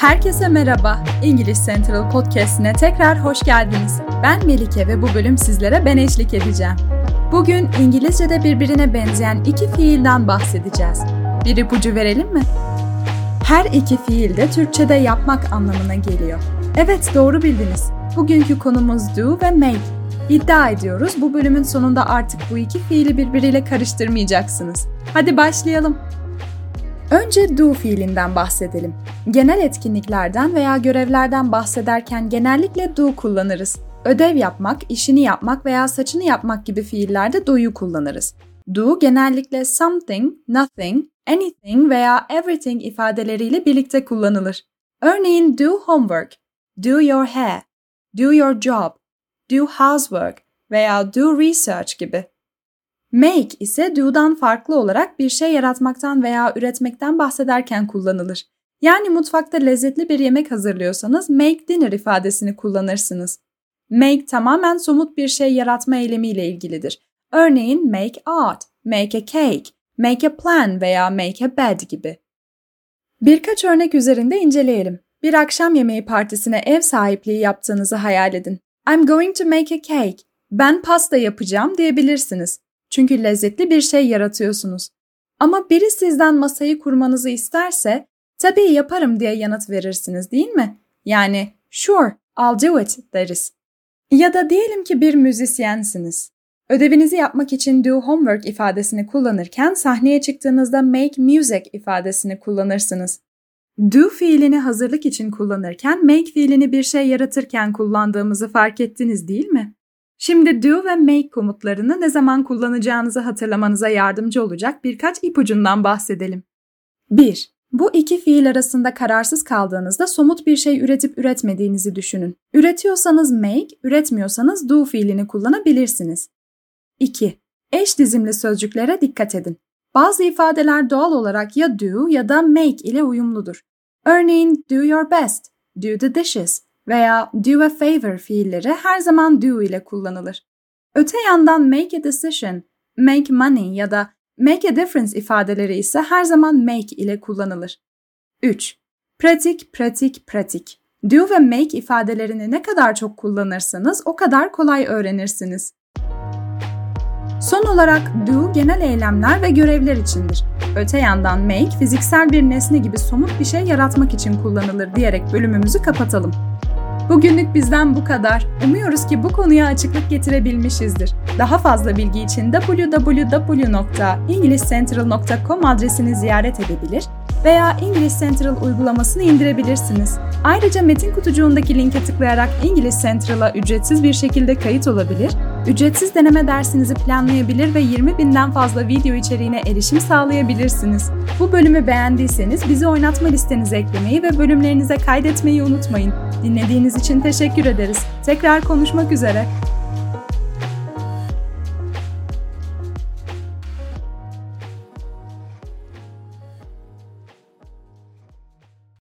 Herkese merhaba. İngiliz Central Podcast'ine tekrar hoş geldiniz. Ben Melike ve bu bölüm sizlere ben eşlik edeceğim. Bugün İngilizce'de birbirine benzeyen iki fiilden bahsedeceğiz. Bir ipucu verelim mi? Her iki fiil de Türkçe'de yapmak anlamına geliyor. Evet doğru bildiniz. Bugünkü konumuz do ve make. İddia ediyoruz bu bölümün sonunda artık bu iki fiili birbiriyle karıştırmayacaksınız. Hadi başlayalım. Önce do fiilinden bahsedelim. Genel etkinliklerden veya görevlerden bahsederken genellikle do kullanırız. Ödev yapmak, işini yapmak veya saçını yapmak gibi fiillerde do'yu kullanırız. Do genellikle something, nothing, anything veya everything ifadeleriyle birlikte kullanılır. Örneğin do homework, do your hair, do your job, do housework veya do research gibi. Make ise do'dan farklı olarak bir şey yaratmaktan veya üretmekten bahsederken kullanılır. Yani mutfakta lezzetli bir yemek hazırlıyorsanız make dinner ifadesini kullanırsınız. Make tamamen somut bir şey yaratma eylemiyle ilgilidir. Örneğin make art, make a cake, make a plan veya make a bed gibi. Birkaç örnek üzerinde inceleyelim. Bir akşam yemeği partisine ev sahipliği yaptığınızı hayal edin. I'm going to make a cake. Ben pasta yapacağım diyebilirsiniz. Çünkü lezzetli bir şey yaratıyorsunuz. Ama biri sizden masayı kurmanızı isterse, tabii yaparım diye yanıt verirsiniz değil mi? Yani sure, I'll do it deriz. Ya da diyelim ki bir müzisyensiniz. Ödevinizi yapmak için do homework ifadesini kullanırken sahneye çıktığınızda make music ifadesini kullanırsınız. Do fiilini hazırlık için kullanırken make fiilini bir şey yaratırken kullandığımızı fark ettiniz değil mi? Şimdi do ve make komutlarını ne zaman kullanacağınızı hatırlamanıza yardımcı olacak birkaç ipucundan bahsedelim. 1. Bu iki fiil arasında kararsız kaldığınızda somut bir şey üretip üretmediğinizi düşünün. Üretiyorsanız make, üretmiyorsanız do fiilini kullanabilirsiniz. 2. Eş dizimli sözcüklere dikkat edin. Bazı ifadeler doğal olarak ya do ya da make ile uyumludur. Örneğin do your best, do the dishes veya do a favor fiilleri her zaman do ile kullanılır. Öte yandan make a decision, make money ya da make a difference ifadeleri ise her zaman make ile kullanılır. 3. Pratik, pratik, pratik. Do ve make ifadelerini ne kadar çok kullanırsanız o kadar kolay öğrenirsiniz. Son olarak do genel eylemler ve görevler içindir. Öte yandan make fiziksel bir nesne gibi somut bir şey yaratmak için kullanılır diyerek bölümümüzü kapatalım. Bugünlük bizden bu kadar. Umuyoruz ki bu konuya açıklık getirebilmişizdir. Daha fazla bilgi için www.englishcentral.com adresini ziyaret edebilir veya English Central uygulamasını indirebilirsiniz. Ayrıca metin kutucuğundaki linke tıklayarak English Central'a ücretsiz bir şekilde kayıt olabilir, ücretsiz deneme dersinizi planlayabilir ve 20 binden fazla video içeriğine erişim sağlayabilirsiniz. Bu bölümü beğendiyseniz bizi oynatma listenize eklemeyi ve bölümlerinize kaydetmeyi unutmayın. Dinlediğiniz için teşekkür ederiz. Tekrar konuşmak üzere.